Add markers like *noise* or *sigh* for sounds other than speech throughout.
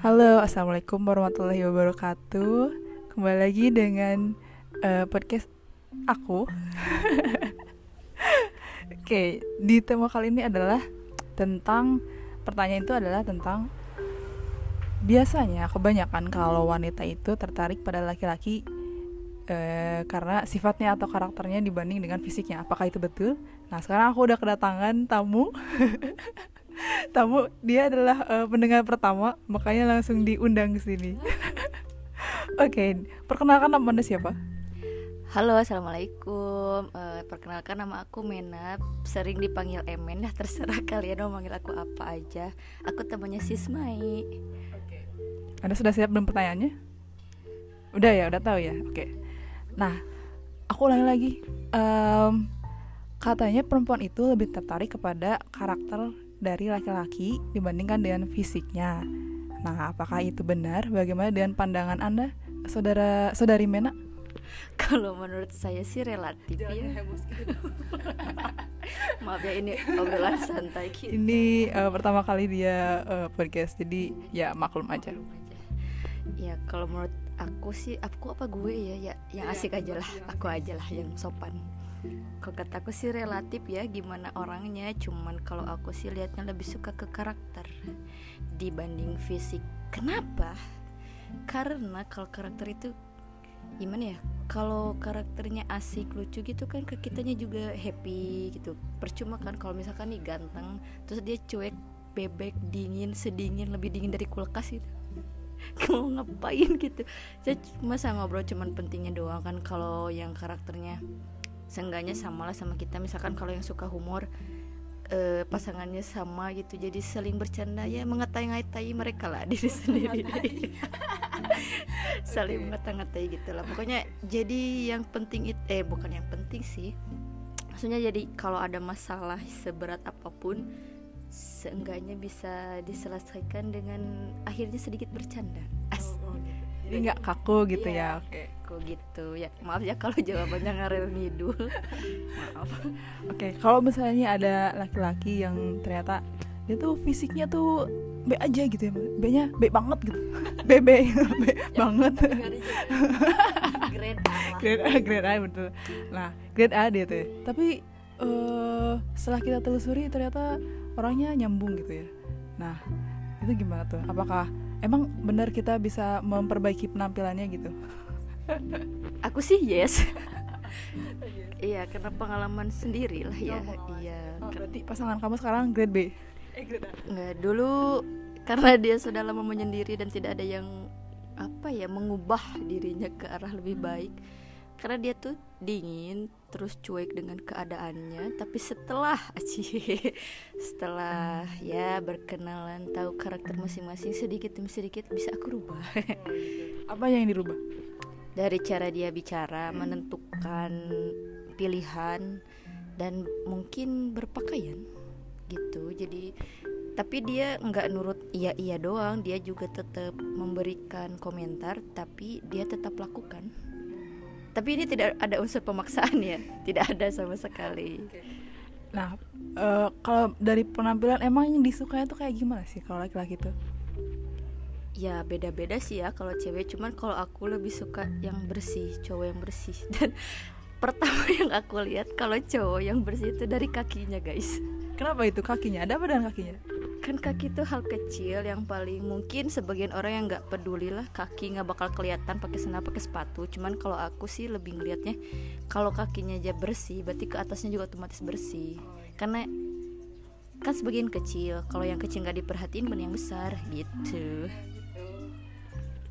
Halo, assalamualaikum warahmatullahi wabarakatuh. Kembali lagi dengan uh, podcast aku. *laughs* Oke, okay, di tema kali ini adalah tentang pertanyaan itu adalah tentang biasanya kebanyakan kalau wanita itu tertarik pada laki-laki uh, karena sifatnya atau karakternya dibanding dengan fisiknya. Apakah itu betul? Nah, sekarang aku udah kedatangan tamu. *laughs* tamu dia adalah uh, pendengar pertama makanya langsung diundang ke sini *laughs* oke okay, perkenalkan nama anda siapa Halo, assalamualaikum. Uh, perkenalkan nama aku Mena, sering dipanggil Emen. Dah *laughs* terserah kalian mau manggil aku apa aja. Aku temannya Sismai. Anda sudah siap dengan pertanyaannya? Udah ya, udah tahu ya. Oke. Okay. Nah, aku ulangi lagi. Um, katanya perempuan itu lebih tertarik kepada karakter dari laki-laki dibandingkan dengan fisiknya. Nah, apakah itu benar? Bagaimana dengan pandangan Anda, saudara saudari Mena? *laughs* Kalau menurut saya sih relatif Jangan ya. *laughs* Maaf ya ini obrolan santai gitu. Ini uh, pertama kali dia uh, podcast, jadi ya maklum aja. Ya kalau menurut aku sih, aku apa gue ya, ya yang iya, asik aja lah, aku aja lah yang sopan kalau kataku sih relatif ya gimana orangnya. Cuman kalau aku sih lihatnya lebih suka ke karakter dibanding fisik. Kenapa? Karena kalau karakter itu gimana ya? Kalau karakternya asik lucu gitu kan ke kitanya juga happy gitu. Percuma kan kalau misalkan nih ganteng terus dia cuek bebek dingin sedingin lebih dingin dari kulkas gitu. *laughs* Mau ngapain gitu? Saya masa ngobrol cuman pentingnya doang kan kalau yang karakternya seenggaknya sama lah sama kita. Misalkan kalau yang suka humor uh, pasangannya sama gitu. Jadi saling bercanda ya mengatai-ngatai mereka lah *laughs* diri *laughs* sendiri. Saling mengatai-ngatai gitu lah. Pokoknya jadi yang penting itu eh bukan yang penting sih. Maksudnya jadi kalau ada masalah seberat apa pun seenggaknya bisa diselesaikan dengan akhirnya sedikit bercanda jadi nggak kaku gitu yeah. ya oke. okay gitu. Ya maaf ya kalau jawabannya ngarel ngidul. *laughs* Maaf. Oke okay, kalau misalnya ada laki-laki yang ternyata dia tuh fisiknya tuh B aja gitu ya B nya B banget gitu. *laughs* B B, *laughs* B banget. grade A grade A grade A betul. Nah grade A dia tuh. Ya. tapi uh, setelah kita telusuri ternyata orangnya nyambung gitu ya. Nah itu gimana tuh? Apakah emang benar kita bisa memperbaiki penampilannya gitu? *laughs* Aku sih yes. *laughs* Iya karena pengalaman sendiri lah ya. Oh, iya oh, berarti pasangan kamu sekarang grade B? Eh grade A. Nggak dulu karena dia sudah lama menyendiri dan tidak ada yang apa ya mengubah dirinya ke arah lebih baik karena dia tuh dingin terus cuek dengan keadaannya. Tapi setelah *laughs* aci setelah ya berkenalan tahu karakter masing-masing sedikit demi sedikit bisa aku rubah. *laughs* Apa yang dirubah? Dari cara dia bicara menentukan pilihan dan mungkin berpakaian gitu. Jadi tapi dia nggak nurut iya iya doang. Dia juga tetap memberikan komentar tapi dia tetap lakukan tapi ini tidak ada unsur pemaksaan ya. *laughs* Tidak ada sama sekali. Nah uh, kalau dari penampilan emang yang disukai itu kayak gimana sih kalau laki-laki tuh? Ya beda-beda sih ya kalau cewek. Cuman kalau aku lebih suka yang bersih cowok yang bersih. *laughs* Dan pertama *laughs* yang aku lihat kalau cowok yang bersih itu dari kakinya guys. Kenapa itu kakinya? Ada apa dengan kakinya kan kaki itu hal kecil yang paling mungkin sebagian orang yang nggak peduli lah. Kaki nggak bakal kelihatan pakai sandal pakai sepatu. Cuman kalau aku sih lebih ngelihatnya kalau kakinya aja bersih berarti ke atasnya juga otomatis bersih. Karena kan sebagian kecil kalau yang kecil nggak diperhatiin benar yang besar gitu.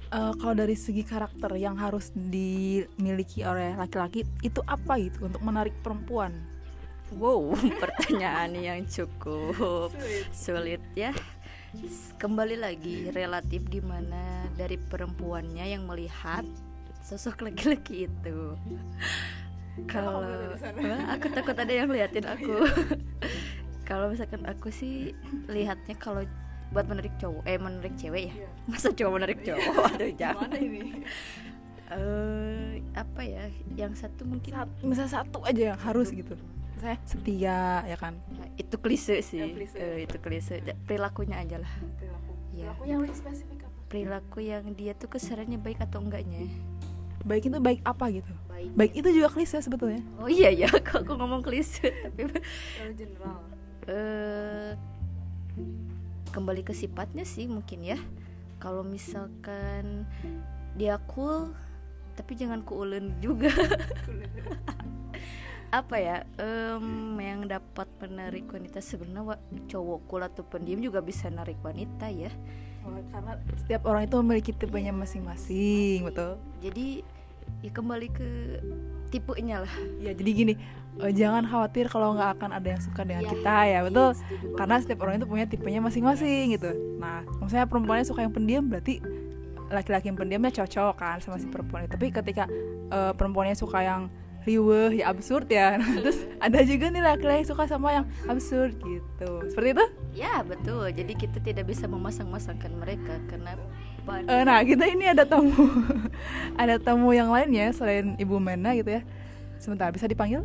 Uh, kalau dari segi karakter yang harus dimiliki oleh laki-laki itu apa itu untuk menarik perempuan? Wow, *laughs* pertanyaan yang cukup sulit. sulit ya. Kembali lagi relatif gimana dari perempuannya yang melihat sosok laki-laki itu. Kalau aku takut ada yang liatin aku. *laughs* kalau misalkan aku sih lihatnya kalau buat menarik cowok eh menarik cewek ya yeah. masa cowok menarik cowok aduh *laughs* jangan ini uh, apa ya yang satu mungkin satu, misal satu aja yang harus gitu saya setia ya kan? Nah, itu klise sih. Ya, klise. Uh, itu klise. Perilakunya aja lah. Perilaku. Ya. perilaku yang lebih spesifik apa? Perilaku yang dia tuh keserannya baik atau enggaknya. Baik itu baik apa gitu? Baik. Baik itu juga klise sebetulnya. Oh iya ya *laughs* kok aku ngomong klise? Tapi general. Eh kembali ke sifatnya sih mungkin ya. Kalau misalkan dia cool tapi jangan kuulen juga *laughs* apa ya em, yang dapat menarik wanita sebenarnya cowok cool atau pendiam juga bisa narik wanita ya. Oh, karena setiap orang itu memiliki tipenya masing-masing betul. Jadi ya kembali ke tipenya lah. Ya jadi gini eh, jangan khawatir kalau nggak akan ada yang suka dengan kita ya betul. setuju karena setiap orang itu punya tipenya masing-masing gitu. Nah misalnya perempuannya suka yang pendiam berarti laki-laki yang pendiamnya cocok kan sama si perempuan itu. Tapi ketika eh, perempuannya suka yang riweh ya absurd ya. *laughs* Terus ada juga nih laki-laki yang suka sama yang absurd gitu. Seperti itu? Ya betul. Jadi kita tidak bisa memasang-masangkan mereka karena Eh, nah kita ini ada tamu. *laughs* Ada tamu yang lain ya selain ibu Mena gitu ya. Sebentar bisa dipanggil?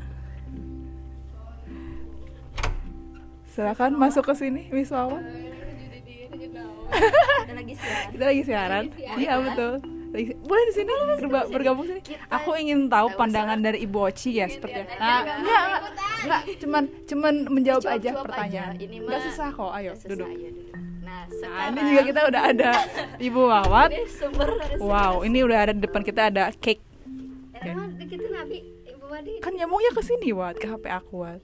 Silakan masuk ke sini Miss Wawan. Ada lagi siaran. *laughs* Kita lagi siaran. Iya betul boleh di sini berba- bergabung sini. aku ingin tahu pandangan dari ibu Oci ya seperti apa? nah enggak enggak cuman cuman menjawab aja pertanyaan. Enggak susah kok ayo susah, duduk. Nah nah ini juga kita udah ada *laughs* ibu Wawat. Wow ini udah ada di depan kita ada cake. Wadi? Kan nyambungnya ke sini Wat ke HP aku Wat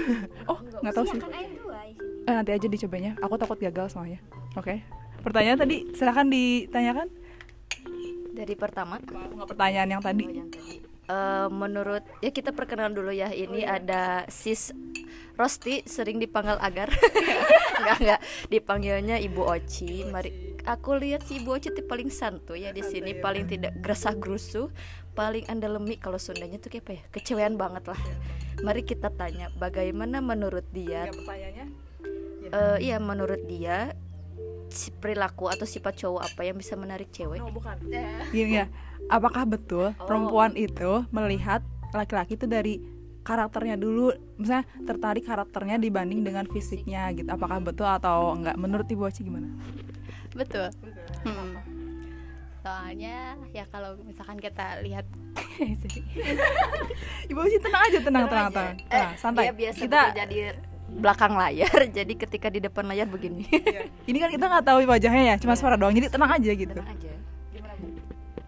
*laughs* oh nggak tahu sih. eh, nanti aja dicobanya. Aku takut gagal soalnya. Oke. Pertanyaan tadi silahkan ditanyakan dari pertama? Nggak pertanyaan yang tadi? Oh. Eh, menurut ya kita perkenalan dulu ya. Ini ada sis Rosti sering dipanggil Agar. *laughs* Enggak enggak dipanggilnya Ibu Oci. Mari aku lihat si Ibu Oci paling santuy ya di sini. Paling tidak gresah gerusuh. Paling andalemi kalau Sundanya tuh kayak apa ya? Kecewean banget lah. Mari kita tanya bagaimana menurut dia? Pertanyaannya? Eh, iya menurut dia perilaku atau sifat cowok apa yang bisa menarik cewek? No bukan. Gini ya apakah betul perempuan itu melihat laki-laki itu dari karakternya dulu? Misalnya tertarik karakternya dibanding dengan fisiknya gitu. Apakah betul atau enggak? Menurut ibu Oci gimana? Betul. Hmm. soalnya ya kalau misalkan kita lihat *laughs* ibu Oci tenang aja tenang tenang tenang, tenang. Santai. dia biasa kita bekerja di belakang layar. *laughs* Jadi ketika di depan layar begini. Ini kan kita nggak tahu wajahnya ya cuma suara doang. Jadi tenang aja gitu. Tenang aja.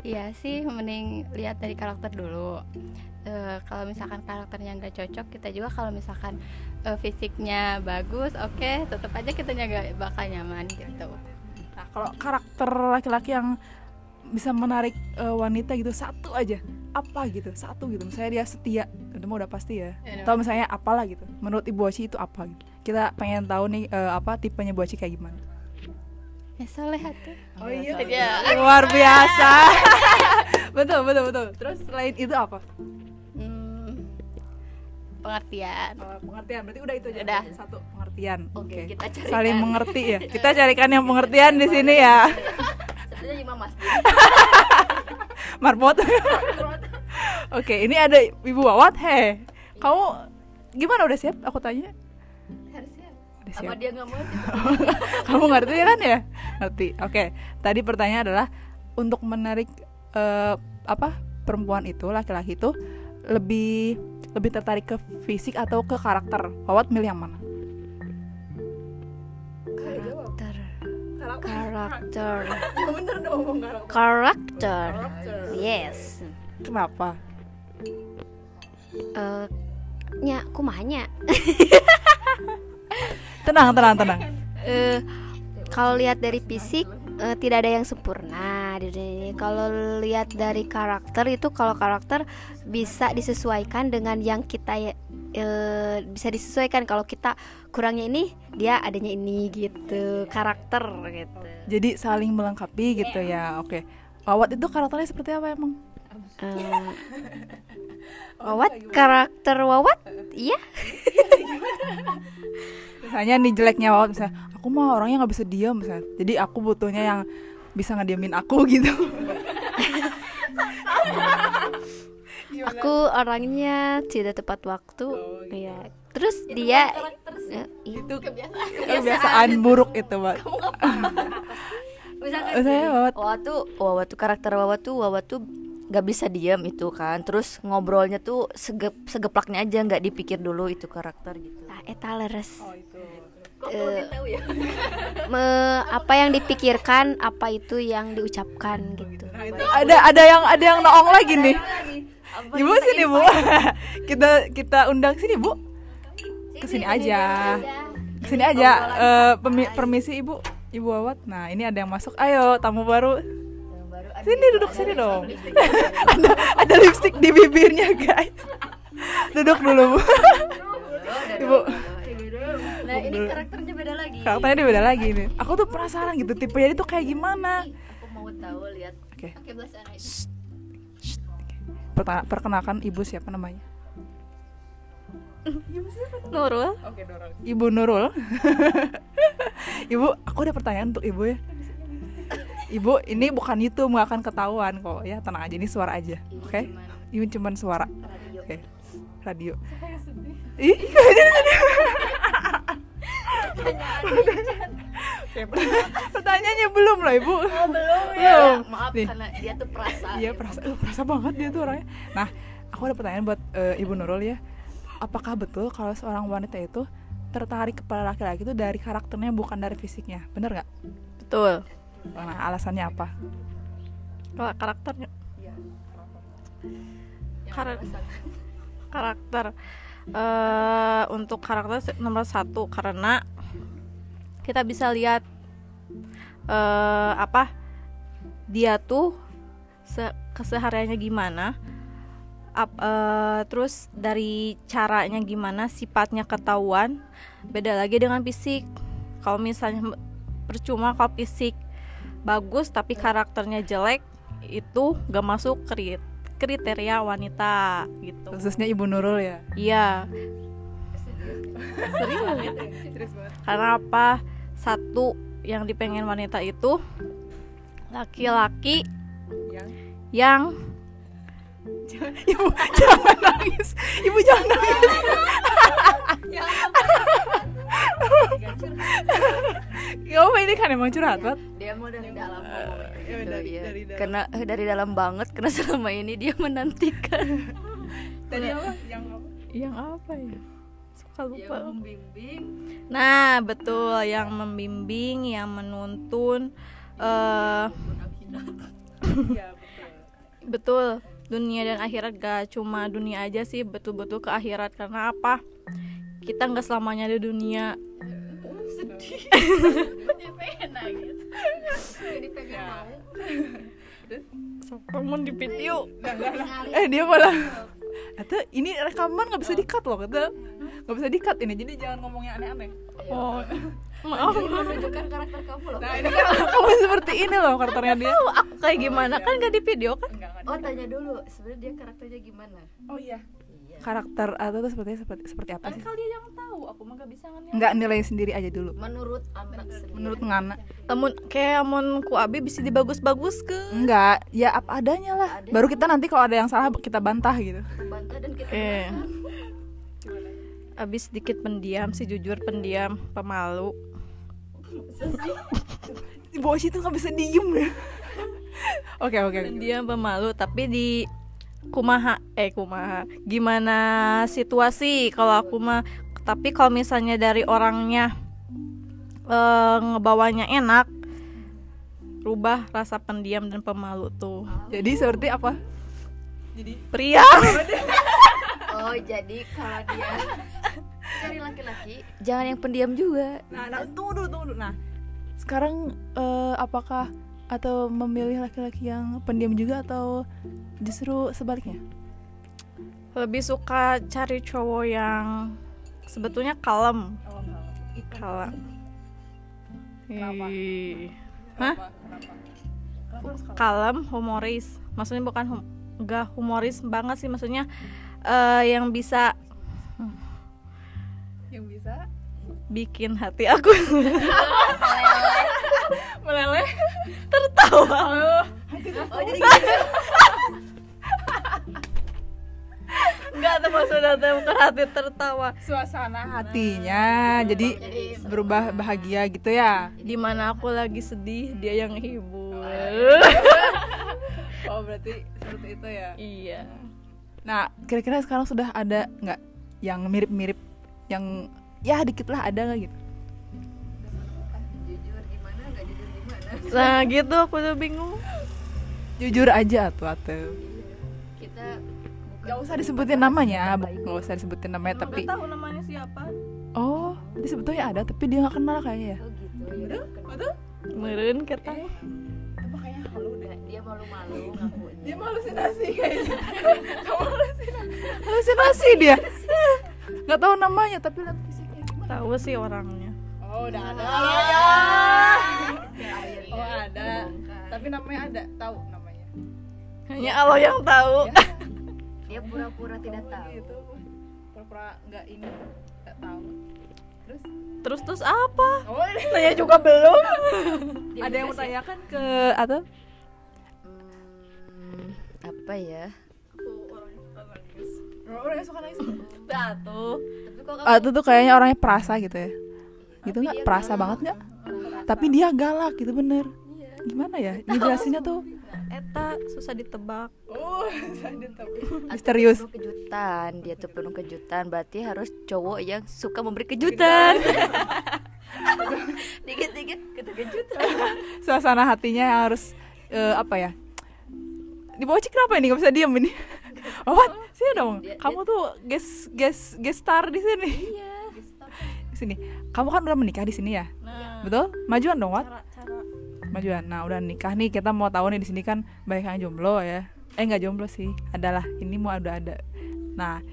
Iya sih, mending lihat dari karakter dulu. Eh, kalau misalkan karakternya nggak cocok, kita juga kalau misalkan eh, fisiknya bagus, oke, tetap aja kita nggak bakal nyaman gitu. Nah, kalau karakter laki-laki yang bisa menarik eh, wanita gitu satu aja, apa gitu, satu gitu. Misalnya dia setia, udah mah udah pasti ya. Iya. Atau misalnya apalah gitu. Menurut Ibu Oci itu apa gitu. Kita pengen tahu nih eh, apa tipenya Ibu Oci kayak gimana. Ya soleh tuh. Oh iya. Iya. Luar biasa. *laughs* betul, betul, betul. Terus selain itu apa? Hmm, pengertian. Oh, pengertian. Berarti udah itu aja. Udah. Satu pengertian. Oke, Oke. kita carikan. Saling mengerti ya. *laughs* Kita carikan yang pengertian di sini ya. sebenarnya *laughs* Marbot. Oke, ini ada Ibu Wawat. He, kamu gimana udah siap? Aku tanya. Harusnya Udah apa siap. dia nggak mau *laughs* kamu ngerti kan ya? Ngerti. Oke. Tadi pertanyaan adalah untuk menarik eh, apa perempuan itu, laki-laki itu lebih lebih tertarik ke fisik atau ke karakter? Wawat milih yang mana? karakter Karakter. karakter *laughs* Bener dong karakter. karakter. Yes. Kenapa? Eh, nya kumanya. *laughs* Tenang, tenang, tenang. eh kalau lihat dari fisik eh, tidak ada yang sempurna. Kalau lihat dari karakter itu kalau karakter bisa disesuaikan dengan yang kita ya- eh, bisa disesuaikan. Kalau kita kurangnya ini, dia adanya ini gitu. Karakter gitu. Jadi saling melengkapi gitu ya. Oke. Wawat itu karakternya seperti apa emang? Eh, Wawat karakter Wawat? Iya. Misalnya nih jeleknya Wawat misalnya aku mah orangnya nggak bisa diam misalnya. Jadi aku butuhnya yang bisa ngediamin aku *laughs* gitu. Aku orangnya tidak tepat waktu. Iya. terus dia eh, iya. itu kebiasaan. Buruk itu Mbak misalkan gini, Wawat. Wawa tuh Wawa tuh karakter Wawa tuh Wawa tuh nggak bisa diam itu kan. Terus ngobrolnya tuh segep segeplaknya aja nggak dipikir dulu itu karakter gitu. Nah, eta leres. kok perlu tahu ya? Me- apa yang dipikirkan, apa itu yang diucapkan gitu. ada ada yang ada yang noong lagi nih. Ibu sini bu? *laughs* kita kita undang sini bu. Ke sini aja. ke sini aja. Eh, pemi- permisi ibu. Ibu awat nah ini ada yang masuk. Ayo tamu baru sini duduk sini dong. *laughs* Ada ada lipstick di bibirnya guys. Duduk dulu. Bu ibu. Nah ini karakternya beda lagi. Karakternya dia beda lagi nih aku tuh penasaran gitu tipe jadi tuh kayak gimana? Aku mau tahu lihat. Oke. Oke, perkenalkan ibu siapa namanya? Nurul. Ibu Nurul. *laughs* ibu, aku ada pertanyaan untuk Ibu ya. Ibu, ini bukan YouTube, nggak akan ketahuan kok ya. Tenang aja, ini suara aja. Oke? Ini cuman suara. Oke. Radio. Ih, *laughs* Oke, pertanyaannya belum lah Ibu. oh belum ya? maaf Nih. karena dia tuh perasa Iya, perasa, uh, perasa banget dia tuh orangnya. Nah, aku ada pertanyaan buat eh, Ibu Nurul ya. Apakah betul kalau seorang wanita itu tertarik kepada laki-laki itu dari karakternya bukan dari fisiknya? Bener nggak? betul Nah, alasannya apa? kalau karakternya Kar- karakter. Eh untuk karakter nomor satu karena kita bisa lihat eh apa dia tuh se- kesehariannya gimana Ap- eh, terus dari caranya gimana sifatnya ketahuan beda lagi dengan fisik. Kalau misalnya percuma kalau fisik bagus tapi karakternya jelek itu gak masuk krit kriteria wanita gitu. Khususnya Ibu Nurul ya. iya. Serius? Karena apa? Satu yang dipengen wanita itu laki-laki Yang? yang *laughs* Ibu jangan nangis. Ibu jangan nangis. *laughs* Gak apa ini kan emang curhat, Pat. dia mau dari dalam ya gitu, dari- iya. dari dalam. karena eh, dari dalam banget karena selama ini dia menantikan *laughs* Tadi apa? Yang apa? yang apa ya suka lupa yang membimbing nah betul yang membimbing yang menuntun eh Iya, betul. betul dunia dan akhirat gak cuma dunia aja sih betul-betul ke akhirat karena apa kita nggak selamanya di dunia. Kamu di video. Eh, dia malah Kata, ini rekaman nggak bisa di-cut loh, kata. Nggak bisa di-cut ini, jadi jangan ngomongnya aneh-aneh. oh. *laughs* Maaf. Menunjukkan karakter kamu loh. Nah, ini kan kamu seperti ini loh karakternya dia. aku kayak gimana? Kan gak di video kan? Oh tanya dulu sebenarnya dia karakternya gimana? Oh iya. Karakter atau tuh seperti seperti seperti apa kan sih? kalian yang tahu aku mah gak bisa nanya Enggak nilai sendiri aja dulu. menurut anak sendiri Menurut Ngana. namun kayak amun ku abi bisa dibagus-bagus ke Enggak, ya apa adanya lah. Baru kita nanti kalau ada yang salah kita bantah gitu. bantah dan kita eh abis sedikit pendiam sih jujur pendiam pemalu Di bawah situ nggak bisa diem ya. *laughs* Oke oke. oke. pendiam pemalu tapi di kumaha eh kumaha? Gimana situasi? Kalau aku mah tapi kalau misalnya dari orangnya eh, ngebawanya enak rubah rasa pendiam dan pemalu tuh. Jadi seperti apa? Jadi pria. *laughs* Oh jadi kalau dia cari laki-laki jangan yang pendiam juga. Nah, nah tunggu dulu, tunggu dulu. Nah, sekarang eh, apakah atau memilih laki-laki yang pendiam juga atau justru sebaliknya? lebih suka cari cowok yang sebetulnya kalem. Kalem. Kenapa? Hah? kalem humoris. Maksudnya bukan hum enggak humoris banget sih. Maksudnya eh, yang bisa Yang bisa? bikin hati aku *laughs* *laughs* *laughs* meleleh. Tertawa. Oh jadi gitu. Enggak teh bukan hati tertawa. Suasana hatinya jadi berubah bahagia gitu ya? Di mana aku lagi sedih dia yang hibur. *laughs* Oh berarti seperti itu ya? Iya. Nah kira-kira sekarang sudah ada nggak yang mirip-mirip yang ya dikit lah ada nggak gitu nah gitu aku udah bingung. Jujur aja tuh atuh kita nggak usah disebutin namanya bu- nggak usah disebutin namanya tapi tahu namanya siapa? Oh jadi sebetulnya ada tapi dia nggak kenal kayaknya ya. Oh gitu. Ya meren kita. Makanya halu Nggak, dia malu-malu ngakunya dia halusinasi kayaknya. *laughs* Kamu halusinasi halusinasi dia. *laughs* Nggak tahu namanya tapi lihat fisiknya tahu sih orangnya oh udah ada. Oh ada. tapi namanya ada. Tahu namanya. Hanya Allah yang tahu. Dia pura-pura tidak tahu. gitu. Pura-pura nggak ini nggak tahu. Terus? Terus terus apa? Oh ini. Saya juga belum. Ada yang mau tanyakan ke atau Hmm, apa ya? Orang yang suka nangis. Tuh tapi kok kamu ah itu tuh kayaknya orangnya perasa gitu ya gitu nggak? Perasa banget nggak? Tapi dia galak gitu bener. Gimana ya? Ngejelasinnya tuh. Eta susah ditebak. Oh misterius. penuh kejutan. Dia tuh penuh kejutan berarti harus cowok yang suka memberi kejutan. *laughs* dikit-dikit kita kejutan. *laughs* Suasana hatinya harus eh, apa ya? Di bawah cik kenapa ini? Nggak bisa diem ini. *laughs* Oh what? Sini dong? Dia- kamu tuh guest guest guest star di sini. Iya. Di sini kamu kan udah menikah di sini ya? Nah. Betul? Majuan dong wat cara cara. Majuan. Nah udah nikah nih kita mau tahu nih di sini kan banyak yang jomblo ya. Eh nggak jomblo sih. Adalah ini mau udah ada. Nah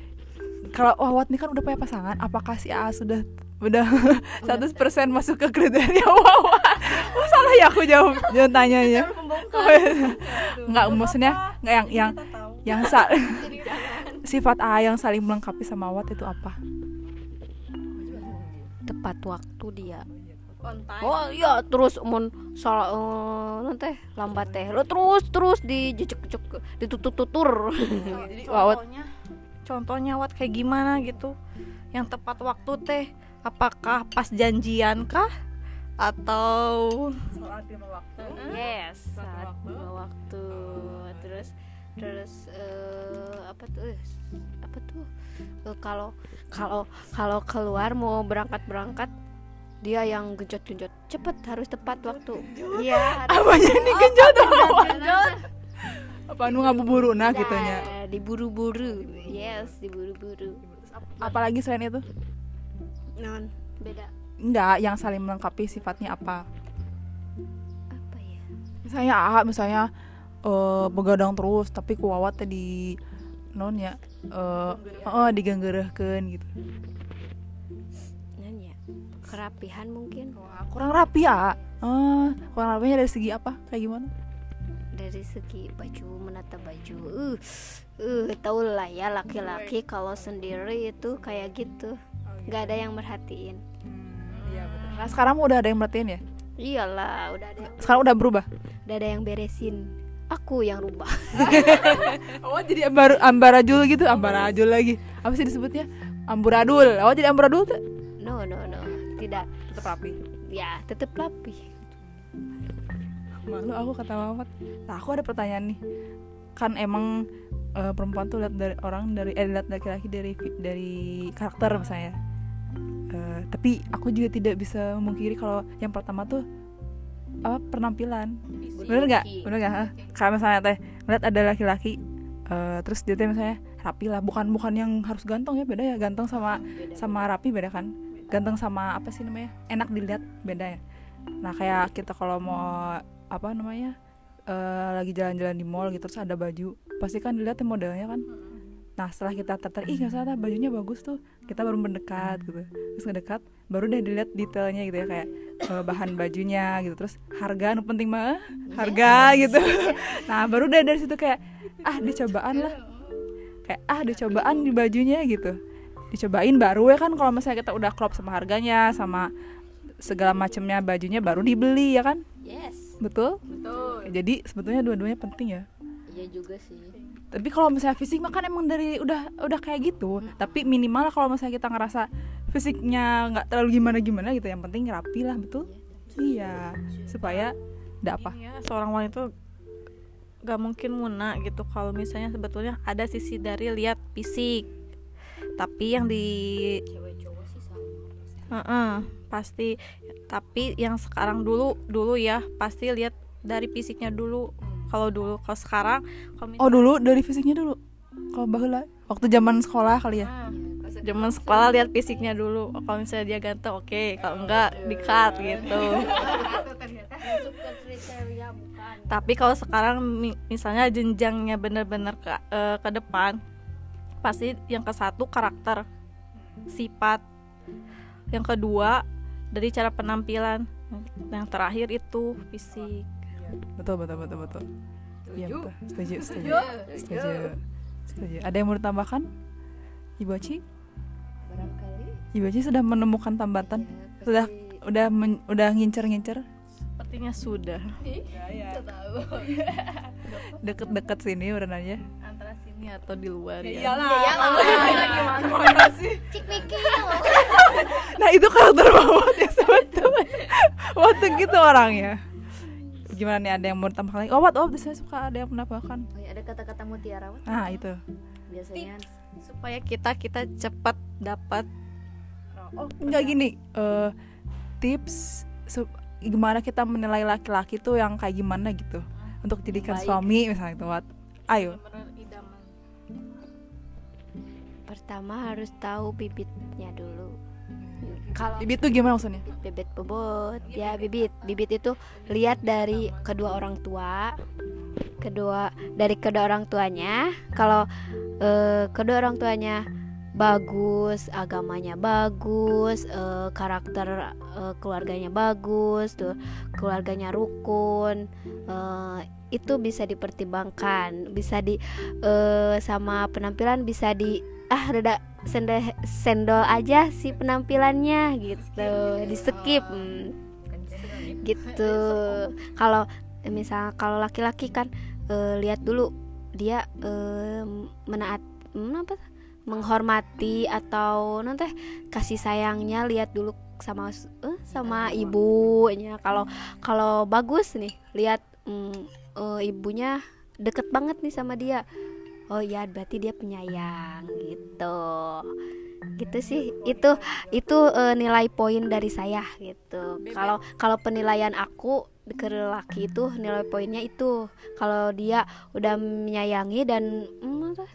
kalau Wawat nih kan udah punya pasangan apakah si A sudah udah *laughs* 100% masuk ke kriteria? *laughs* Wawat oh, salah ya aku jawab jangan tanyanya nggak maksudnya nggak yang yang yang sa *laughs* sifat A yang saling melengkapi sama Wawat itu apa tepat waktu dia. On time. Oh iya terus mun salah nanti lambat teh. Lo terus terus dijejek jejek ditutur tutur *laughs* contohnya contohnya wat kayak gimana gitu? Yang tepat waktu teh apakah pas janjian kah? Atau soal terima waktu. Yes saat waktu. dua waktu. Terus terus eh, apa tuh eh, apa tuh kalau kalau kalau keluar mau berangkat berangkat dia yang genjot genjot cepet harus tepat waktu. Iya. Harus- apanya ini genjot genjot apa nu ngabuburu? Nah gitunya Nah, diburu-buru. Yes diburu-buru. Apalagi selain itu? Non beda. Enggak yang saling melengkapi sifatnya apa? Apa ya? Misalnya A misalnya eh begadang terus tapi kuawat teh di non ya eh oh diganggerehkeun gitu. Non ya? Kerapihan mungkin. Wah, kurang rapi ya eh kurang rapinya dari segi apa? Kayak gimana? Dari segi baju menata baju. Uh uh tau lah ya laki-laki kalau sendiri itu kayak gitu. Nggak ada yang merhatiin. Iya betul. Nah sekarang udah ada yang merhatiin ya? Iyalah udah ada sekarang udah berubah? Udah ada yang beresin aku yang rubah. *laughs* Oh jadi ambar ambaradul gitu? Ambaradul lagi. Apa sih disebutnya? Amburadul. Oh jadi amburadul tuh no no no. Tidak. Tetap rapi? Ya tetap rapi. Malu aku kata Mamat. Nah aku ada pertanyaan nih. Kan emang eh, perempuan tuh lihat dari orang dari eh lihat laki-laki dari dari karakter misalnya. Eh, tapi aku juga tidak bisa memungkiri kalau yang pertama tuh apa penampilan. Bener nggak? Bener nggak? Kayak misalnya teh lihat ada laki-laki eh, terus dia teh misalnya rapi lah. Bukan bukan yang harus ganteng ya beda ya. Ganteng sama sama rapi beda kan? Ganteng sama apa sih namanya? Enak dilihat beda ya. Nah kayak kita kalau mau apa namanya eh, lagi jalan-jalan di mall gitu terus ada baju pasti kan dilihat ya modelnya kan? Nah setelah kita tertarik ih nggak salah bajunya bagus tuh. Kita baru mendekat gitu. Terus ngedekat baru deh dilihat detailnya gitu ya kayak eh, bahan bajunya gitu terus harga nu penting mah harga gitu. *laughs* Nah baru deh dari situ kayak ah dicobaan lah. Kayak ah dicobaan di bajunya gitu. Dicobain baru ya kan kalau misalnya kita udah klop sama harganya sama segala macamnya bajunya baru dibeli ya kan? Yes. Betul? Betul. Jadi sebetulnya dua-duanya penting ya. Iya juga sih. Tapi kalau misalnya fisik mah kan emang dari udah udah kayak gitu tapi minimal kalau misalnya kita ngerasa fisiknya nggak terlalu gimana gimana gitu yang penting rapi lah betul? Iya supaya tidak apa. Ya, seorang wanita gak mungkin muna gitu. Kalau misalnya sebetulnya ada sisi dari lihat fisik tapi yang di sama Heeh, pasti. Tapi yang sekarang dulu dulu ya pasti lihat dari fisiknya dulu. Kalau dulu kalau sekarang kalau oh dulu dari fisiknya dulu? Kalau bahula waktu zaman sekolah kali ya zaman sekolah lihat fisiknya dulu. Oh, kalau misalnya dia ganteng oke. Kalau enggak di cut gitu. Tapi kalau sekarang mi- misalnya jenjangnya bener-bener ke eh, ke depan pasti yang ke satu karakter sifat. Yang kedua dari cara penampilan. Yang terakhir itu fisik. Betul betul betul betul. Iya betul. Setuju. Setuju. Setuju. Setuju. Ada yang mau ditambahkan? Ibu Aci Aci sudah menemukan tambatan? Ya, sudah udah men- udah ngincer ngincer sepertinya sudah. Kita tahu. *laughs* Deket-deket sini udah nanya antara sini atau di luar ya cik mikir *laughs* nah itu karakter Mawat ya sebetulnya. Waktu gitu orangnya. Gimana nih ada yang mau ditambahkan lagi? Oh what oh saya suka ada yang menambahkan. Oh, ya, ada kata-kata mutiara Wat. nah itu. Biasanya supaya kita kita cepat dapat oh enggak gini eh tips gimana kita menilai laki-laki tuh yang kayak gimana gitu. Untuk jadikan Baik. suami misalnya itu ayo. Pertama harus tahu bibitnya dulu. Kalau bibit tuh gimana maksudnya? Bibit bobot ya bibit. Bibit itu lihat dari kedua orang tua kedua dari kedua orang tuanya. Kalau eh, kedua orang tuanya bagus agamanya bagus eh, karakter eh, keluarganya bagus tuh keluarganya rukun eh, itu bisa dipertimbangkan bisa di eh, sama penampilan bisa di ah reda sendol sendol aja si penampilannya gitu. Di skip hmm, gitu. *laughs* Kalau misal kalau laki-laki kan eh, lihat dulu dia eh, menaat hmm, apa menghormati atau nanti kasih sayangnya lihat dulu sama eh, sama ibunya. kalau kalau bagus nih lihat hmm, eh, ibunya deket banget nih sama dia. Oh ya berarti dia penyayang gitu. Gitu sih itu itu eh, nilai poin dari saya gitu. Kalau kalau penilaian aku ke laki itu nilai poinnya itu. Kalau dia udah menyayangi dan mm, apa,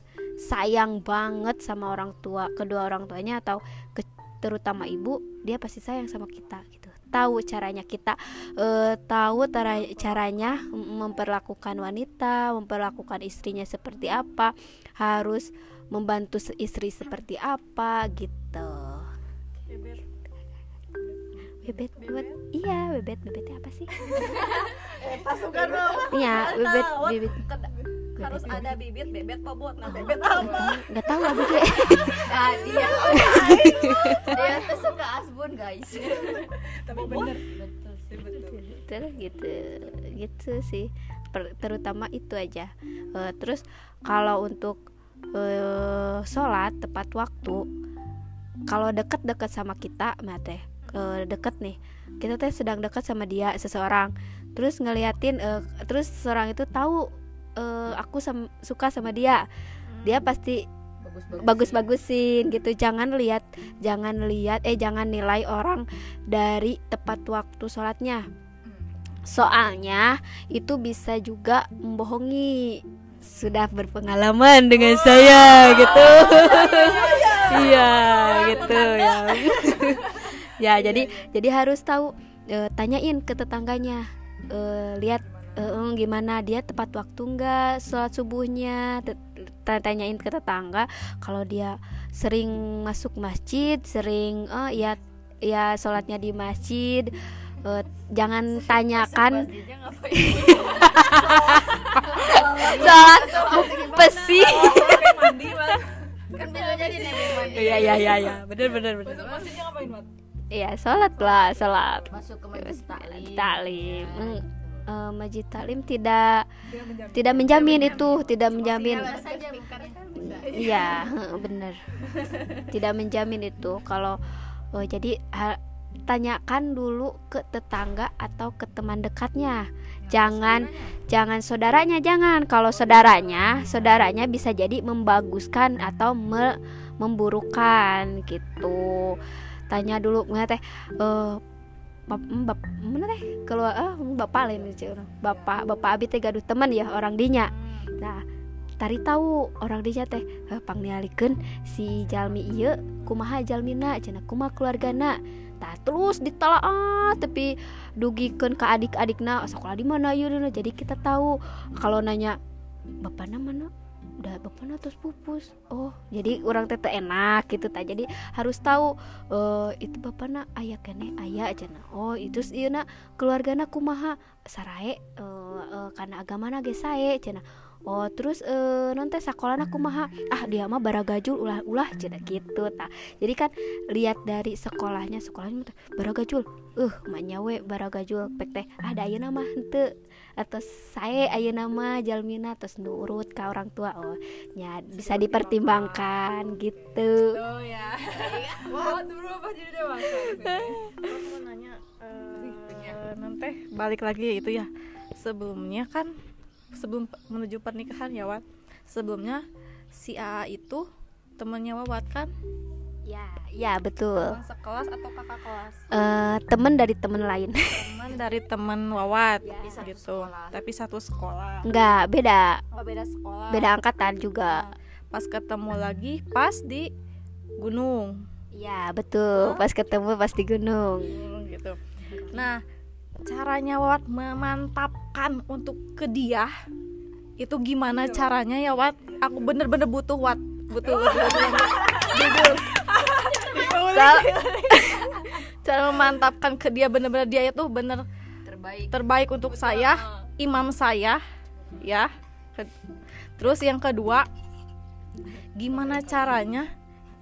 sayang banget sama orang tua kedua orang tuanya atau ke- terutama ibu dia pasti sayang sama kita gitu. Tahu caranya kita eh, tahu tara- caranya memperlakukan wanita memperlakukan istrinya seperti apa harus membantu istri seperti apa gitu. Bebet. Bebet iya bebet. Bebetnya apa sih? *laughs* Pasukan iya bebet bebet harus ada bibit bebet bobot nah bebet apa? nggak tahu lah bebet *laughs* ah dia. *laughs* Dia tuh suka asbun guys. *laughs* Tapi bener. Betul sih betul. Betul gitu. Gitu sih. Per- terutama itu aja. Eh, terus kalau untuk eh, sholat tepat waktu kalau deket-deket sama kita nah teh eh, deket nih. Kita teh sedang dekat sama dia seseorang. Terus ngeliatin eh, terus seorang itu tahu eh, aku sam- suka sama dia. Dia pasti bagus bagus bagus-bagusin gitu. Jangan lihat jangan lihat eh jangan nilai orang dari tepat waktu sholatnya. Soalnya itu bisa juga membohongi. Sudah berpengalaman dengan saya gitu. *laughs* Iya gitu ya. *laughs* Ya jadi jadi harus tahu eh, tanyain ke tetangganya Eh, lihat eh, eh, gimana? Dia tepat waktu enggak sholat subuhnya? Tanyain ke tetangga. Kalau dia sering masuk masjid sering oh ya ya sholatnya di masjid. Eh, jangan tanyakan. *laughs* sholat pesi kan bisa jadi nenek mandi iya iya iya iya. Bener bener bener. Maksudnya ngapain mat? Iya sholat lah sholat. Masuk ke majelis taklim eh, majid taklim tidak tidak menjamin. itu tidak menjamin. Iya heeh, *laughs* bener. Tidak menjamin itu. Kalau oh, jadi ha- tanyakan dulu ke tetangga atau ke teman dekatnya. Jangan jangan saudaranya. jangan kalau saudaranya saudaranya bisa jadi membaguskan atau me- memburukan gitu. Tanya dulu teh eh bap, mm, bap, mana teh keluar ah bapak lain bapak bapak abi teh gaduh teman ya orang dinya. Nah tari tahu orang dinya teh eh, pangnialikeun si jalmi ieu kumaha jalmina cenah kumaha keluargana tah terus ditelaah tapi dugikeun ke adik-adikna sekolah di mana ieu jadi kita tahu kalau nanya bapakna mana udah bapakna terus pupus. Oh jadi orang teh teu enak gitu tak jadi harus tahu eh itu bapakna ayah kene ayah cenah oh itu ieu keluargana kumaha? Sarae eh eh, karena agamana ge sae cenah Oh terus eh nanti sekolahnya kumaha? Ah dia mah baragajul ulah ulah cenah gitu tah. Jadi kan lihat dari sekolahnya sekolahnya baragajul. Uh maknya we baragajul. Pek teh ah da ayeuna mah henteu atau saya ayeuna mah jalmina terus nurut ke orang tua oh nya bisa dipertimbangkan gitu Oh ya. Wah, dulu apa jadi dewasa? Mau nanya eh, nanti balik lagi itu ya sebelumnya kan sebelum menuju pernikahan ya Wat sebelumnya si AA itu temennya Wawat kan ya ya betul. Teman sekelas atau kakak kelas? Eh temen dari temen lain. Teman dari teman Wawat Ya. gitu. tapi satu sekolah. Nggak beda. Oh, beda sekolah. Beda angkatan juga. Pas ketemu lagi pas di gunung. Ya betul. Pas ketemu pas di gunung. Hmm, gitu. Nah caranya Wat memantapkan untuk ke dia itu gimana caranya ya Wat aku bener-bener butuh Wat butuh *laughs* butuh, butuh, butuh. Cara, cara memantapkan ke dia bener-bener dia itu bener terbaik. terbaik untuk saya imam saya ya. Terus yang kedua gimana caranya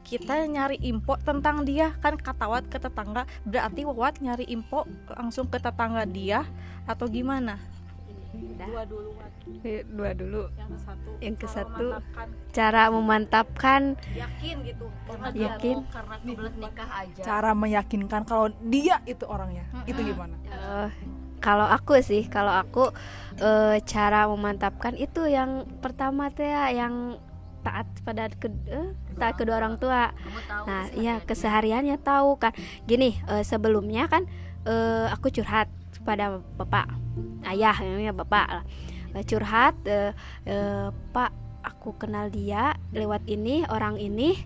kita nyari info tentang dia? Kan kata Wat ke tetangga berarti Wat nyari info langsung ke tetangga dia atau gimana dua dulu Wat dua dulu yang ke satu Yang ke satu. memantapkan, cara memantapkan yakin gitu karena Yakin. Karena kebelet nikah aja Cara meyakinkan kalau dia itu orangnya, itu gimana? Eh, kalau aku sih kalau aku eh, cara memantapkan itu yang pertama teh ya, yang taat pada ke, eh, taat kedua orang tua tahu Nah, iya hati-hati. kesehariannya tahu kan. Gini, eh, sebelumnya kan eh, aku curhat pada bapak, ayah, namanya bapak lah. Eh, curhat, eh, eh, Pak, aku kenal dia lewat ini orang ini.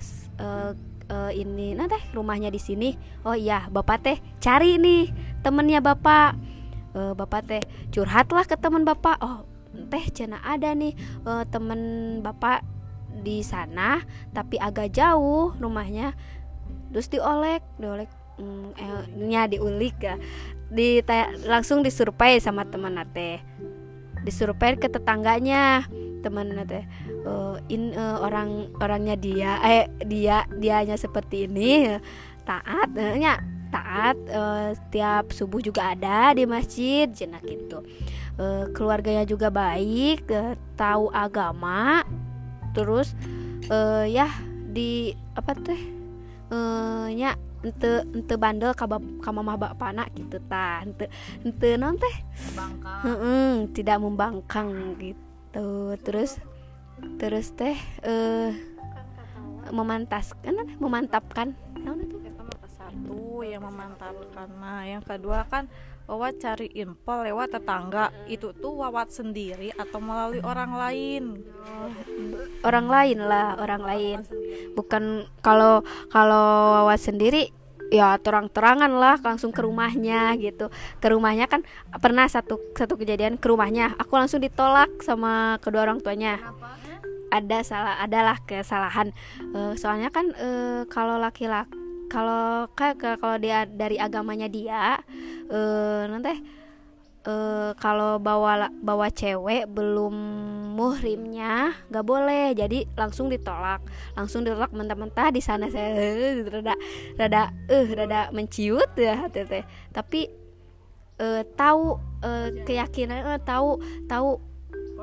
S- eh, eh, ini, nah teh rumahnya di sini. Oh iya, bapak teh cari nih temennya bapak. Eh, bapak teh curhatlah ke teman bapak. Oh teh cina ada nih eh, temen bapak di sana tapi agak jauh rumahnya terus diolek diolek mm, eh, nya diulik ya. Di langsung disurvei sama teman teh disurvei ke tetangganya teman teh eh, in eh, orang orangnya dia eh dia dianya seperti ini taat eh, nya taat eh, setiap subuh juga ada di masjid jenak gitu. Eh, keluarganya juga baik eh, tahu agama terus eh ya di apa teh eh nya ente ente bandel ka, bap- ka mamah bapana gitu tah ente ente non teh? Tidak membangkang gitu. Terus terus teh eh memantaskan memantapkan. Naon itu mah satu yang memantapkan. Nah yang kedua kan Wawat cari info lewat tetangga. Itu tuh Wawat sendiri atau melalui orang lain? Orang lain lah orang lain. Bukan kalau kalau Wawa sendiri ya terang-terangan lah langsung ke rumahnya gitu. Ke rumahnya kan pernah satu satu kejadian ke rumahnya. Aku langsung ditolak sama kedua orang tuanya. Ada salah adalah kesalahan. Eh, soalnya kan eh, kalau laki-laki kalau kayak kalau dia dari agamanya dia eh nanti eh kalau bawa bawa cewek belum muhrimnya nggak boleh. Jadi langsung ditolak. Langsung ditolak mentah-mentah di sana. Saya eh, rada rada eh rada menciut ya hati teh. Tapi eh, tahu eh, keyakinan eh, tahu tahu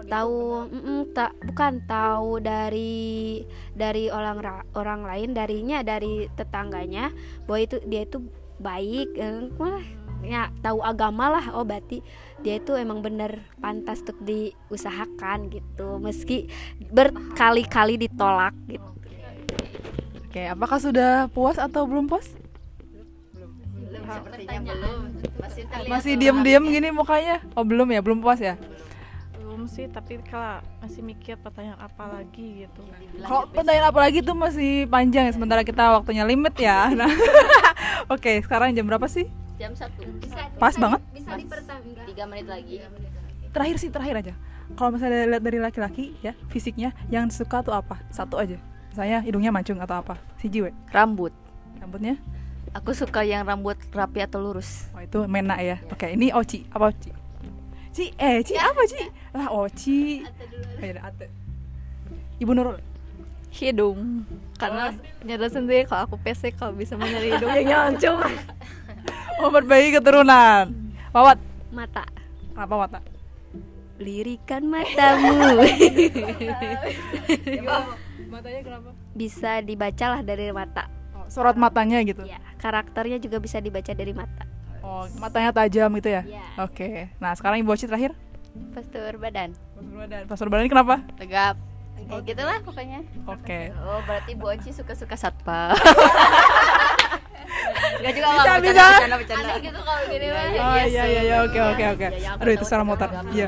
tahu mm-mm, ta- bukan tahu dari dari orang ra- orang lain darinya dari tetangganya bahwa itu dia itu baik eh, malah ya tahu agama lah oh berarti dia itu emang bener pantas untuk diusahakan gitu meski berkali-kali ditolak gitu Oke, apakah sudah puas atau belum puas? sepertinya belum masih Masih diam-diam gini mukanya? Oh, belum ya, belum puas ya? belum sih tapi kalau masih mikir pertanyaan apa lagi gitu Kalau pertanyaan apa lagi tuh masih panjang ya, sementara kita waktunya limit ya. *laughs* Nah, *laughs* oke, sekarang jam berapa sih? jam satu Pas banget. bisa dipertanggungjawab tiga menit lagi Terakhir sih, terakhir aja. Kalau misalnya lihat dari laki-laki ya, fisiknya yang suka tuh apa? Satu aja. Misalnya hidungnya mancung atau apa? Si jiwe. rambut Rambutnya? aku suka yang rambut rapi atau lurus Oh, itu mena ya. Oke, ini Oci. Apa Oci? Ci, eh, Ci apa Ci? Lah Oci. Oh, ya, Ate. Ibu Nurul. hidung karena nyadar sendiri kalau aku PC kalau bisa mencari hidung *laughs* yang nyancung Oh, berbagi keturunan. Wawat. mata Kenapa Wata? lirikan matamu *laughs* Matanya kenapa? bisa dibacalah dari mata Oh, sorot matanya gitu. ya karakternya juga bisa dibaca dari mata Oh, matanya tajam gitu ya? Iya. Oke. Nah, sekarang Ibu Oci terakhir. postur badan Pasur badan. Pasur badan ini kenapa? tegap kayak gitulah pokoknya Oke. oh berarti Bu Oci suka-suka satpa *laughs* Gak juga Bisa, nggak, bisa. bercanda, bercanda, bercanda. gitu kalau gini mah Oh iya iya iya oke oke oke. Aduh itu suara motor. Iya.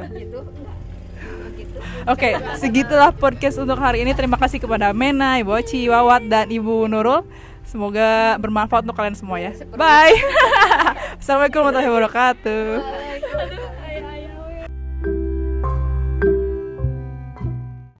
Oke, segitulah podcast untuk hari ini. Terima kasih kepada Mena, Ibu Oci, Wawat, dan Ibu Nurul. Semoga bermanfaat untuk kalian semua ya. Bye. *laughs* Assalamualaikum warahmatullahi wabarakatuh.